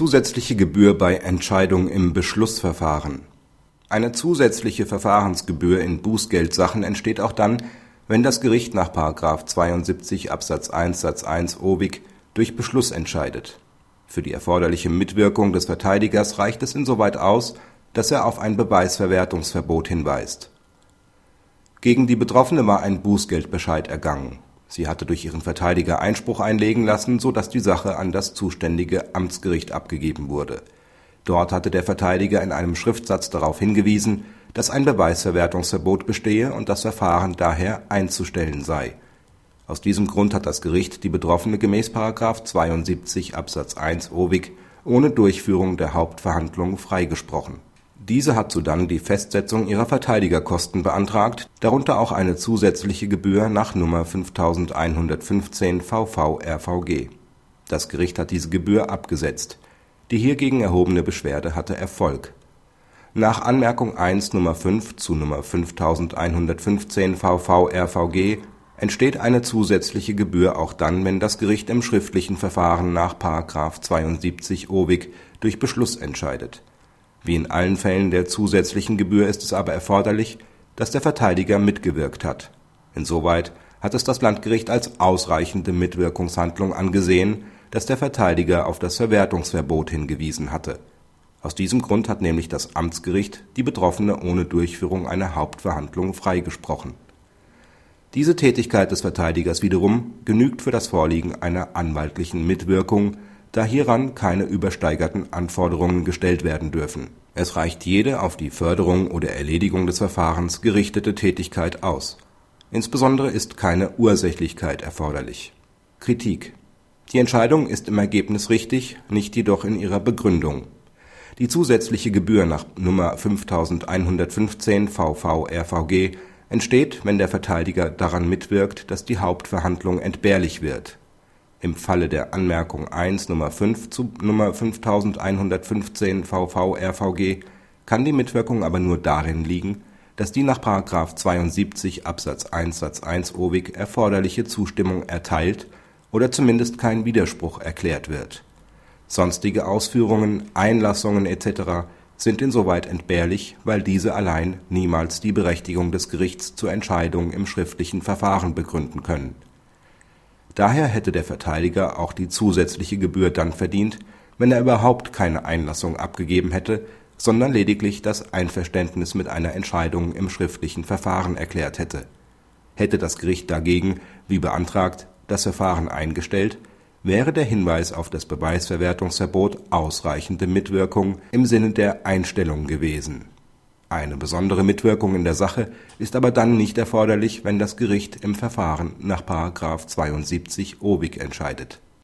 Zusätzliche Gebühr bei Entscheidung im Beschlussverfahren Eine zusätzliche Verfahrensgebühr in Bußgeldsachen entsteht auch dann, wenn das Gericht nach § 72 Absatz 1 Satz 1 obig durch Beschluss entscheidet. Für die erforderliche Mitwirkung des Verteidigers reicht es insoweit aus, dass er auf ein Beweisverwertungsverbot hinweist. Gegen die Betroffene war ein Bußgeldbescheid ergangen Sie hatte durch ihren Verteidiger Einspruch einlegen lassen, so dass die Sache an das zuständige Amtsgericht abgegeben wurde. Dort hatte der Verteidiger in einem Schriftsatz darauf hingewiesen, dass ein Beweisverwertungsverbot bestehe und das Verfahren daher einzustellen sei. Aus diesem Grund hat das Gericht die Betroffene gemäß § 72 Absatz 1 OWIG ohne Durchführung der Hauptverhandlung freigesprochen diese hat sodann die Festsetzung ihrer Verteidigerkosten beantragt, darunter auch eine zusätzliche Gebühr nach Nummer 5115 VV-RVG. Das Gericht hat diese Gebühr abgesetzt. Die hiergegen erhobene Beschwerde hatte Erfolg. Nach Anmerkung 1 Nummer 5 zu Nummer 5115 VV-RVG entsteht eine zusätzliche Gebühr auch dann, wenn das Gericht im schriftlichen Verfahren nach § 72 OWIG durch Beschluss entscheidet wie in allen Fällen der zusätzlichen Gebühr ist es aber erforderlich, dass der Verteidiger mitgewirkt hat. Insoweit hat es das Landgericht als ausreichende Mitwirkungshandlung angesehen, dass der Verteidiger auf das Verwertungsverbot hingewiesen hatte. Aus diesem Grund hat nämlich das Amtsgericht die Betroffene ohne Durchführung einer Hauptverhandlung freigesprochen. Diese Tätigkeit des Verteidigers wiederum genügt für das Vorliegen einer anwaltlichen Mitwirkung da hieran keine übersteigerten Anforderungen gestellt werden dürfen. Es reicht jede auf die Förderung oder Erledigung des Verfahrens gerichtete Tätigkeit aus. Insbesondere ist keine Ursächlichkeit erforderlich. Kritik Die Entscheidung ist im Ergebnis richtig, nicht jedoch in ihrer Begründung. Die zusätzliche Gebühr nach Nummer 5115 VV-RVG entsteht, wenn der Verteidiger daran mitwirkt, dass die Hauptverhandlung entbehrlich wird im Falle der Anmerkung 1 Nummer 5 zu Nummer 5115 VV-RVG kann die Mitwirkung aber nur darin liegen, dass die nach § 72 Absatz 1 Satz 1 OWIG erforderliche Zustimmung erteilt oder zumindest kein Widerspruch erklärt wird. Sonstige Ausführungen, Einlassungen etc. sind insoweit entbehrlich, weil diese allein niemals die Berechtigung des Gerichts zur Entscheidung im schriftlichen Verfahren begründen können Daher hätte der Verteidiger auch die zusätzliche Gebühr dann verdient, wenn er überhaupt keine Einlassung abgegeben hätte, sondern lediglich das Einverständnis mit einer Entscheidung im schriftlichen Verfahren erklärt hätte. Hätte das Gericht dagegen, wie beantragt, das Verfahren eingestellt, wäre der Hinweis auf das Beweisverwertungsverbot ausreichende Mitwirkung im Sinne der Einstellung gewesen eine besondere Mitwirkung in der Sache ist aber dann nicht erforderlich, wenn das Gericht im Verfahren nach § 72 obig entscheidet